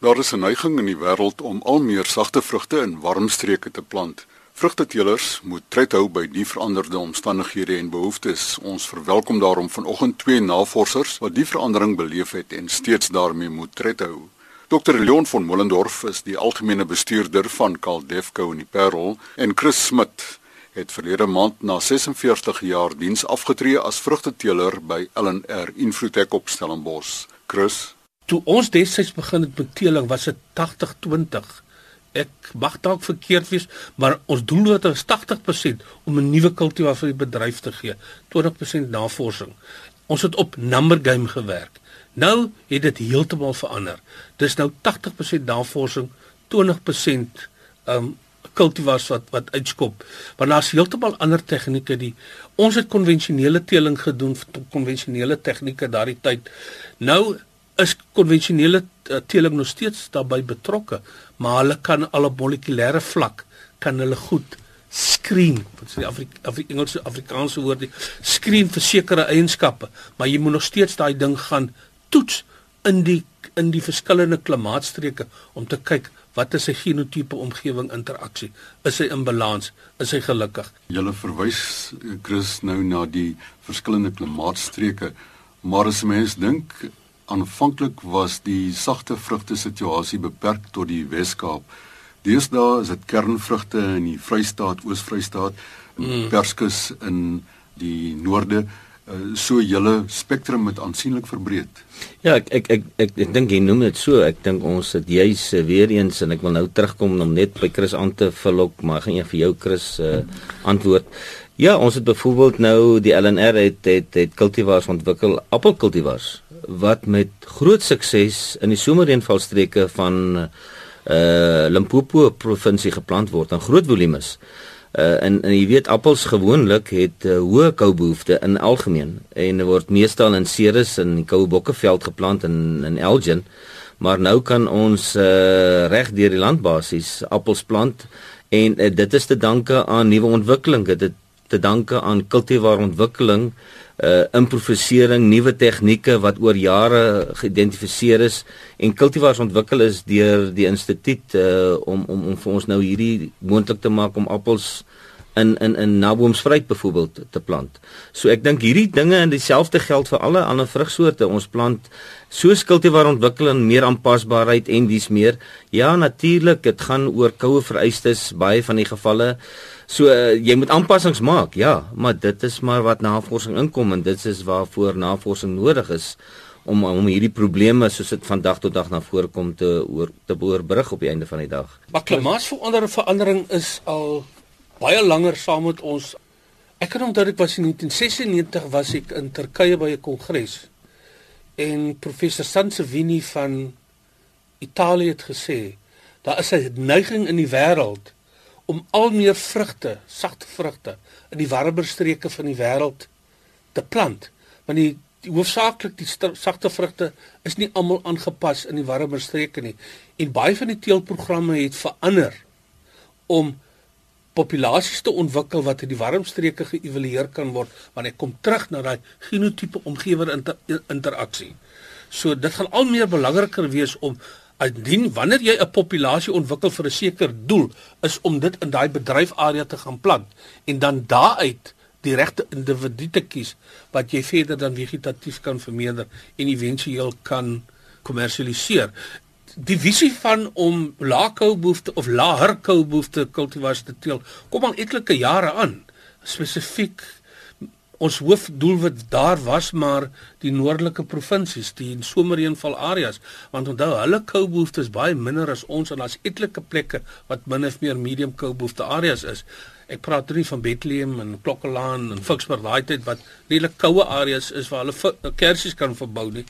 Daar is 'n neiging in die wêreld om al meer sagte vrugte in warm streke te plant. Vrugteteelers moet tred hou by die veranderde omstandighede en behoeftes. Ons verwelkom daarom vanoggend twee navorsers wat die verandering beleef het en steeds daarmee moet tred hou. Dr Leon von Mollendorf is die algemene bestuurder van Caldefco in die Parel en Chris Smit het verlede maand na 46 jaar diens afgetree as vrugteteeler by LNR Infrotech op Stellenbosch. Chris Toe ons destyds begin het met teeling was dit 80-20. Ek mag dalk verkeerd wees, maar ons doel was 80% om 'n nuwe kultivar vir die bedryf te gee, 20% navorsing. Ons het op number game gewerk. Nou het dit heeltemal verander. Dis nou 80% navorsing, 20% um kultivars wat wat uitskop. Want daar's heeltemal ander tegnieke die ons het konvensionele teeling gedoen, konvensionele tegnieke daardie tyd. Nou is konvensionele uh, teeling nog steeds daarbey betrokke, maar hulle kan al op molekulêre vlak kan hulle goed screen, wat is die Afri Afri Engelse Afrikaanse woord, screen vir sekere eienskappe, maar jy moet nog steeds daai ding gaan toets in die in die verskillende klimaatstreke om te kyk wat is sy genotipe omgewing interaksie. Is hy in balans? Is hy gelukkig? Jy verwys Chris nou na die verskillende klimaatstreke maar as mens dink aanvanklik was die sagte vrugte situasie beperk tot die Wes-Kaap. Deesdae is dit kernvrugte in die Vrystaat, Oos-Vrystaat, mm. perskus in die noorde uh, so julle spektrum met aansienlik verbreed. Ja, ek ek ek ek, ek dink jy noem dit so. Ek dink ons het juis uh, weer eens en ek wil nou terugkom om net by Chris aan te verlok, maar ek gaan eers vir jou Chris uh, antwoord. Ja, ons het byvoorbeeld nou die LNR het het, het cultivars ontwikkel, appelkultivars wat met groot sukses in die somerreënvalstreke van uh Limpopo provinsie geplant word in groot volumes. Uh en en jy weet appels gewoonlik het uh, hoë koubehoefte in algemeen en word meestal in Ceres in die koue bokkeveld geplant in in Elgin. Maar nou kan ons uh reg deur die landbasies appels plant en uh, dit is te danke aan nuwe ontwikkeling. Dit te danke aan kultivar ontwikkeling uh improvisering, nuwe tegnieke wat oor jare geïdentifiseer is. En kultivars ontwikkel is deur die instituut uh om om om vir ons nou hierdie moontlik te maak om appels in in in naboomsvryheid byvoorbeeld te plant. So ek dink hierdie dinge en dieselfde geld vir alle ander vrugsoorte. Ons plant so kultivar ontwikkeling, meer aanpasbaarheid en dis meer. Ja, natuurlik, dit gaan oor koue vereistes baie van die gevalle. So uh, jy moet aanpassings maak, ja, maar dit is maar wat navorsing inkom en dit is waarvoor navorsing nodig is om om hierdie probleme soos dit van dag tot dag na vore kom te oor te oorbrug op die einde van die dag. Maar klimaatsverandering verandering is al baie langer saam met ons. Ek kan onthou ek was in 1996 was ek in Turkye by 'n kongres en professor Sansevini van Italië het gesê daar is 'n neiging in die wêreld om al meer vrugte, sagte vrugte in die warmer streke van die wêreld te plant. Want die, die hoofsaaklik die sagte vrugte is nie almal aangepas in die warmer streke nie. En baie van die teelprogramme het verander om populasies te ontwikkel wat in die warm streke geëvalueer kan word wanneer ek kom terug na daai genotipe omgewer inter, interaksie. So dit gaan al meer belangriker wees om Indien wanneer jy 'n populasie ontwikkel vir 'n sekere doel, is om dit in daai bedryfarea te gaan plant en dan daaruit die regte individu te kies wat jy verder dan vegetatief kan vermeerder en éventueel kan kommersialiseer. Die visie van om laagkoubehoefte of laer koubehoefte kultivars te teel kom al etlike jare aan. Spesifiek ons hoofdoelwit daar was maar die noordelike provinsies, die somerreënval areas, want onthou hulle koubehoeftes is baie minder as ons en daar's etlike plekke wat min of meer medium koubehoefte areas is. Ek praat nie van Bethlehem en Klokkelaan en Ficksburg daai tyd wat redelik koue areas is waar hulle kersies kan verbou nie.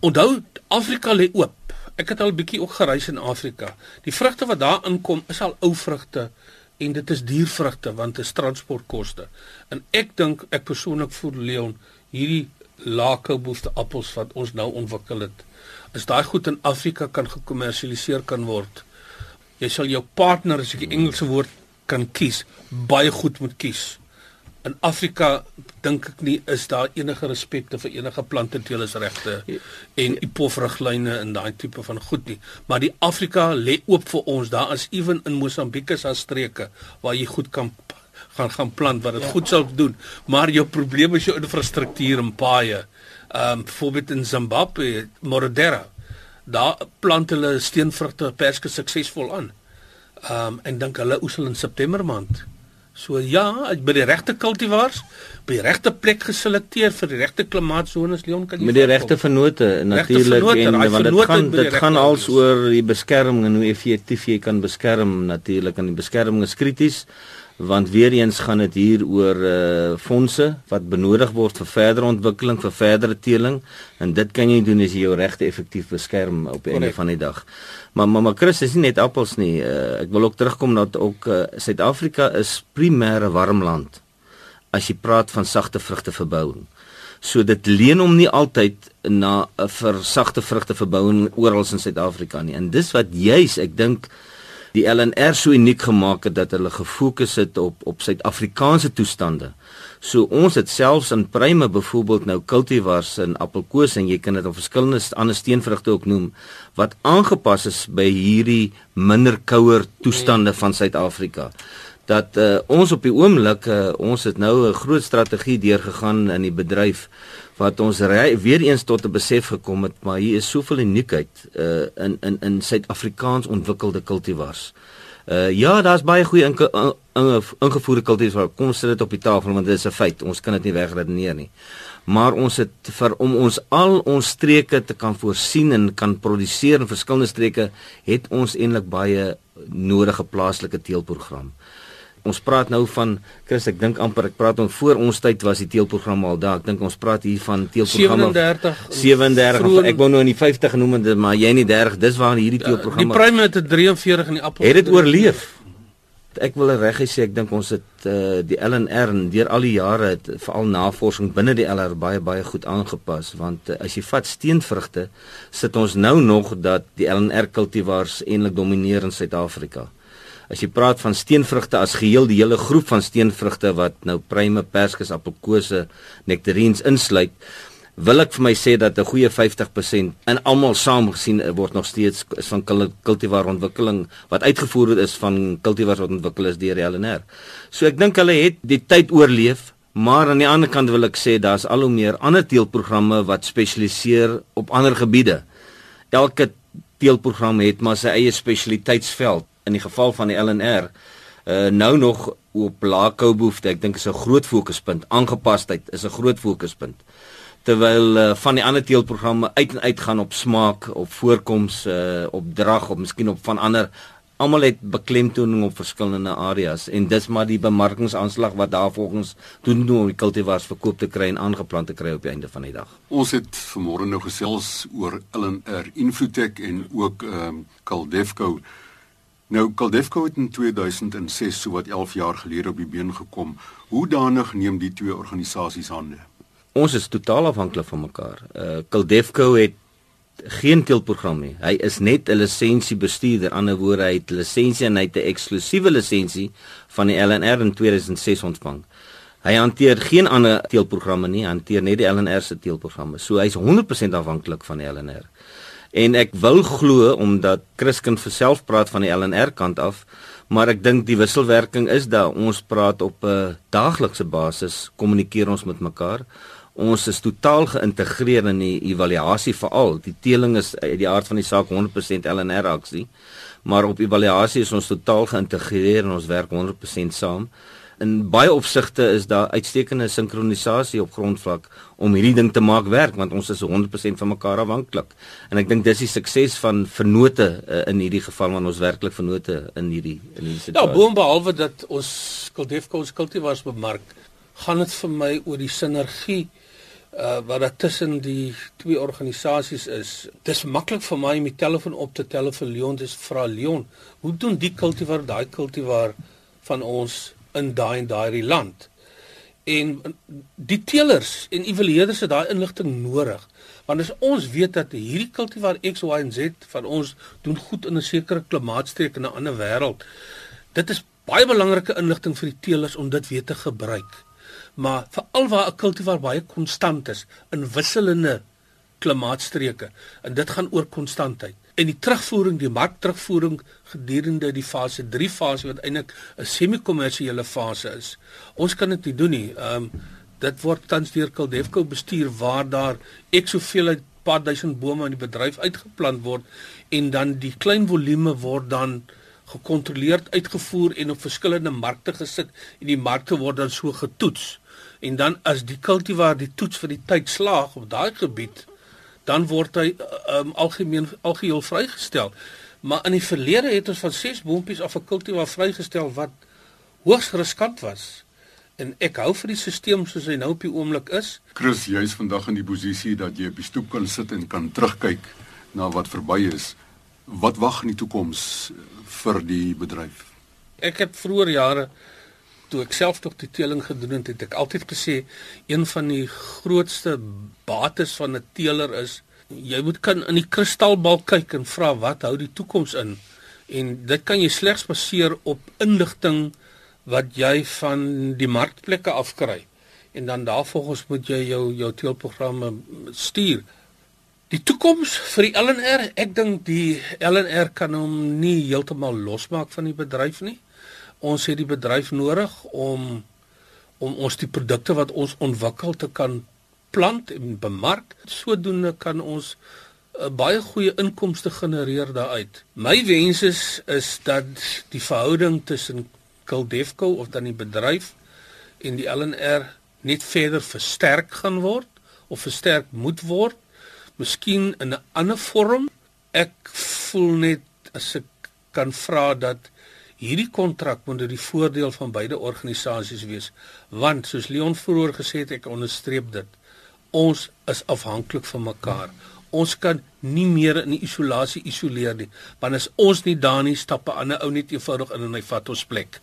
Onthou Afrika lê oop. Ek het al bietjie ook gereis in Afrika. Die vrugte wat daar inkom is al ou vrugte en dit is duur vrugte want dit is transportkoste. En ek dink ek persoonlik voel Leon hierdie laakouboefte appels wat ons nou ontwikkel het, is daai goed in Afrika kan gekommersialiseer kan word. Jy sal jou partner as ek die Engelse woord kan kies, baie goed moet kies. In Afrika dink ek nie is daar enige respekte vir enige planteteelersregte en IPOF-riglyne en daai tipe van goed nie. Maar die Afrika lê oop vir ons. Daar is ewen in Mosambiek is daar streke waar jy goed kan gaan gaan plant wat dit ja. goed sal doen. Maar jou probleem is jou infrastruktuur en paaie. Ehm um, byvoorbeeld in Zimbabwe, Moradera, daar plant hulle steenvrugte perske suksesvol aan. Ehm um, en dink hulle oes hulle in September maand. So ja, by die regte kultivars, by die regte plek geselekteer vir die regte klimaatsones Leon kan jy Met die regte vennote natuurlik en want dit gaan dit gaan als oor die beskerming en hoe effektief jy kan beskerm natuurlik en die beskerming is krities want weer eens gaan dit hier oor uh fondse wat benodig word vir verdere ontwikkeling vir verdere teeling en dit kan jy doen as jy jou regte effektief beskerm op die einde van die dag. Maar maar, maar Chris is nie net appels nie. Uh, ek wil ook terugkom dat ook uh, Suid-Afrika is primêre warm land as jy praat van sagte vrugte verbouing. So dit leen hom nie altyd na 'n versagte vrugte verbouing oral in Suid-Afrika nie. En dis wat juis ek dink die LNR so uniek gemaak het dat hulle gefokus het op op Suid-Afrikaanse toestande. So ons het selfs in pryme byvoorbeeld nou cultivars en appelkoos en jy kan dit op verskillende ander steenvrugte ook noem wat aangepas is by hierdie minder kouer toestande van Suid-Afrika. Dat uh, ons op die oomblik uh, ons het nou 'n groot strategie deurgegaan in die bedryf wat ons rei, weer eens tot 'n besef gekom het maar hier is soveel uniekheid uh, in in in Suid-Afrikaans ontwikkelde kultivars. Uh ja, daar's baie goeie inge, inge, ingevoerde kultivars. Kom sit dit op die tafel want dit is 'n feit. Ons kan dit nie wegredeneer nie. Maar ons het vir om ons al ons streke te kan voorsien en kan produseer in verskillende streke, het ons eintlik baie nodige plaaslike teelprogram ons praat nou van Chris ek dink amper ek praat om voor ons tyd was die teelprogram al daar. Ek dink ons praat hier van teelprogramme 37 37 vroeg, ek wou nou in die 50 genoem het maar jy nie 30 dis waar hierdie teelprogramme die prime het 43 in die appel het dit oorleef? Ek wil reg sê ek dink ons het uh, die LNR deur al die jare het veral navorsing binne die LNR baie baie goed aangepas want uh, as jy vat steenvrugte sit ons nou nog dat die LNR kultivars eintlik domineer in Suid-Afrika as jy praat van steenvrugte as geheel die hele groep van steenvrugte wat nou pryme, perskes, appelkose, nektarines insluit, wil ek vir my sê dat 'n goeie 50% in almal saam gesien word nog steeds is van kultivar ontwikkeling wat uitgevoer is van kultivars wat ontwikkel is deur LNR. So ek dink hulle het die tyd oorleef, maar aan die ander kant wil ek sê daar's al hoe meer ander teelprogramme wat spesialiseer op ander gebiede. Elke teelprogram het maar sy eie spesialiteitsveld in die geval van die LNR uh nou nog op laakou behoefte ek dink is 'n groot fokuspunt aangepasheid is 'n groot fokuspunt terwyl uh, van die ander teelprogramme uit en uit gaan op smaak op voorkoms uh op drag of miskien op van ander almal het beklemtoning op verskillende areas en dis maar die bemarkingsaanslag wat daar volgens doen om die kultivars verkoop te kry en aangeplant te kry op die einde van die dag. Ons het vanmôre nou gesels oor LNR Infotech en ook ehm um, Caldefco. Nou Caldefco het in 2006 so wat 11 jaar gelede op die been gekom. Hoe danig neem die twee organisasies hande? Ons is totaal afhanklik van mekaar. Uh Caldefco het geen teelprogram nie. Hy is net 'n lisensiebestuurder. Ander woorde, hy het lisensie en hy het 'n eksklusiewe lisensie van die LNR in 2006 ontvang. Hy hanteer geen ander teelprogramme nie, hanteer net die LNR se teelprogramme. So hy's 100% afhanklik van die LNR. En ek wil glo omdat Christkind verself praat van die LNR kant af, maar ek dink die wisselwerking is dat ons praat op 'n daaglikse basis, kommunikeer ons met mekaar. Ons is totaal geïntegreer in die evaluasie veral. Die teeling is uit die aard van die saak 100% LNR aksie, maar op evaluasie is ons totaal geïntegreer en ons werk 100% saam in baie opsigte is daar uitstekende sinkronisasie op grondvlak om hierdie ding te maak werk want ons is 100% van mekaar afhanklik. En ek dink dis die sukses van vennote uh, in hierdie geval want ons werklik vennote in hierdie in hierdie situasie. Ja, boonbehalwe dat ons Kuldefko ons kultivars bemark, gaan dit vir my oor die sinergie uh wat daar tussen die twee organisasies is. Dis maklik vir my om die telefoon op te tel vir Leon, dis vra Leon, hoe doen die kultivar daai kultivar van ons in daai en daai land. En die teelers en evalueerders het daai inligting nodig. Want as ons weet dat hierdie kultivar X Y en Z van ons doen goed in 'n sekere klimaatstreek in 'n ander wêreld, dit is baie belangrike inligting vir die teelers om dit weer te gebruik. maar veral waar 'n kultivar baie konstant is in wisselende klimaatstreke en dit gaan oor konstantheid. En die terugvoering, die markterugvoering gedurende die fase 3 fase wat eintlik 'n semi-kommersiële fase is. Ons kan dit nie doen nie. Ehm um, dit word tans deur Kaldefco bestuur waar daar ek soveel uit paar duisend bome in die bedryf uitgeplant word en dan die klein volume word dan gekontroleerd uitgevoer en op verskillende markte gesit en die markte word dan so getoets. En dan as die kultivar die toets vir die tyd slaag op daai gebied, dan word hy um, algemeen algeheel vrygestel. Maar in die verlede het ons van 6 boontjies af 'n kultivar vrygestel wat hoogs riskant was. En ek hou vir die stelsel soos hy nou op die oomblik is. Chris, jy's vandag in die posisie dat jy op die stoep kan sit en kan terugkyk na wat verby is. Wat wag in die toekoms vir die bedryf? Ek het vroeër jare toe ek self tog die teeling gedoen het, het ek altyd gesê een van die grootste bates van 'n teeler is jy moet kan in die kristalbal kyk en vra wat hou die toekoms in? En dit kan jy slegs baseer op inligting wat jy van die markplekke afkry en dan daarvolgens moet jy jou jou teelprogramme stuur. Die toekoms vir die LNR, ek dink die LNR kan hom nie heeltemal losmaak van die bedryf nie. Ons het die bedryf nodig om om ons die produkte wat ons ontwikkel te kan plant en bemark. Sodoende kan ons 'n uh, baie goeie inkomste genereer daaruit. My wens is is dat die verhouding tussen Kildefco of dan die bedryf en die LNR net verder versterk gaan word of versterk moet word miskien in 'n ander vorm. Ek voel net as ek kan vra dat hierdie kontrak moet die voordeel van beide organisasies wees, want soos Leon vroeër gesê het, ek onderstreep dit. Ons is afhanklik van mekaar. Ons kan nie meer in isolasie isoleer nie, want as ons nie daar nie stap 'n ander ou net eenvoudig in en hy vat ons plek.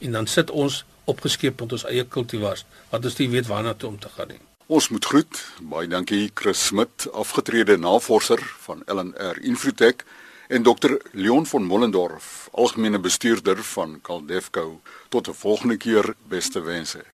En dan sit ons opgeskep met ons eie kultivars, wat ons nie weet waarna toe om te gaan nie. Ons moet groet. Baie dankie Chris Smit, afgetrede navorser van LNR Infotech en Dr Leon von Mollendorf, algemene bestuurder van Caldefco. Tot 'n volgende keer, beste wense.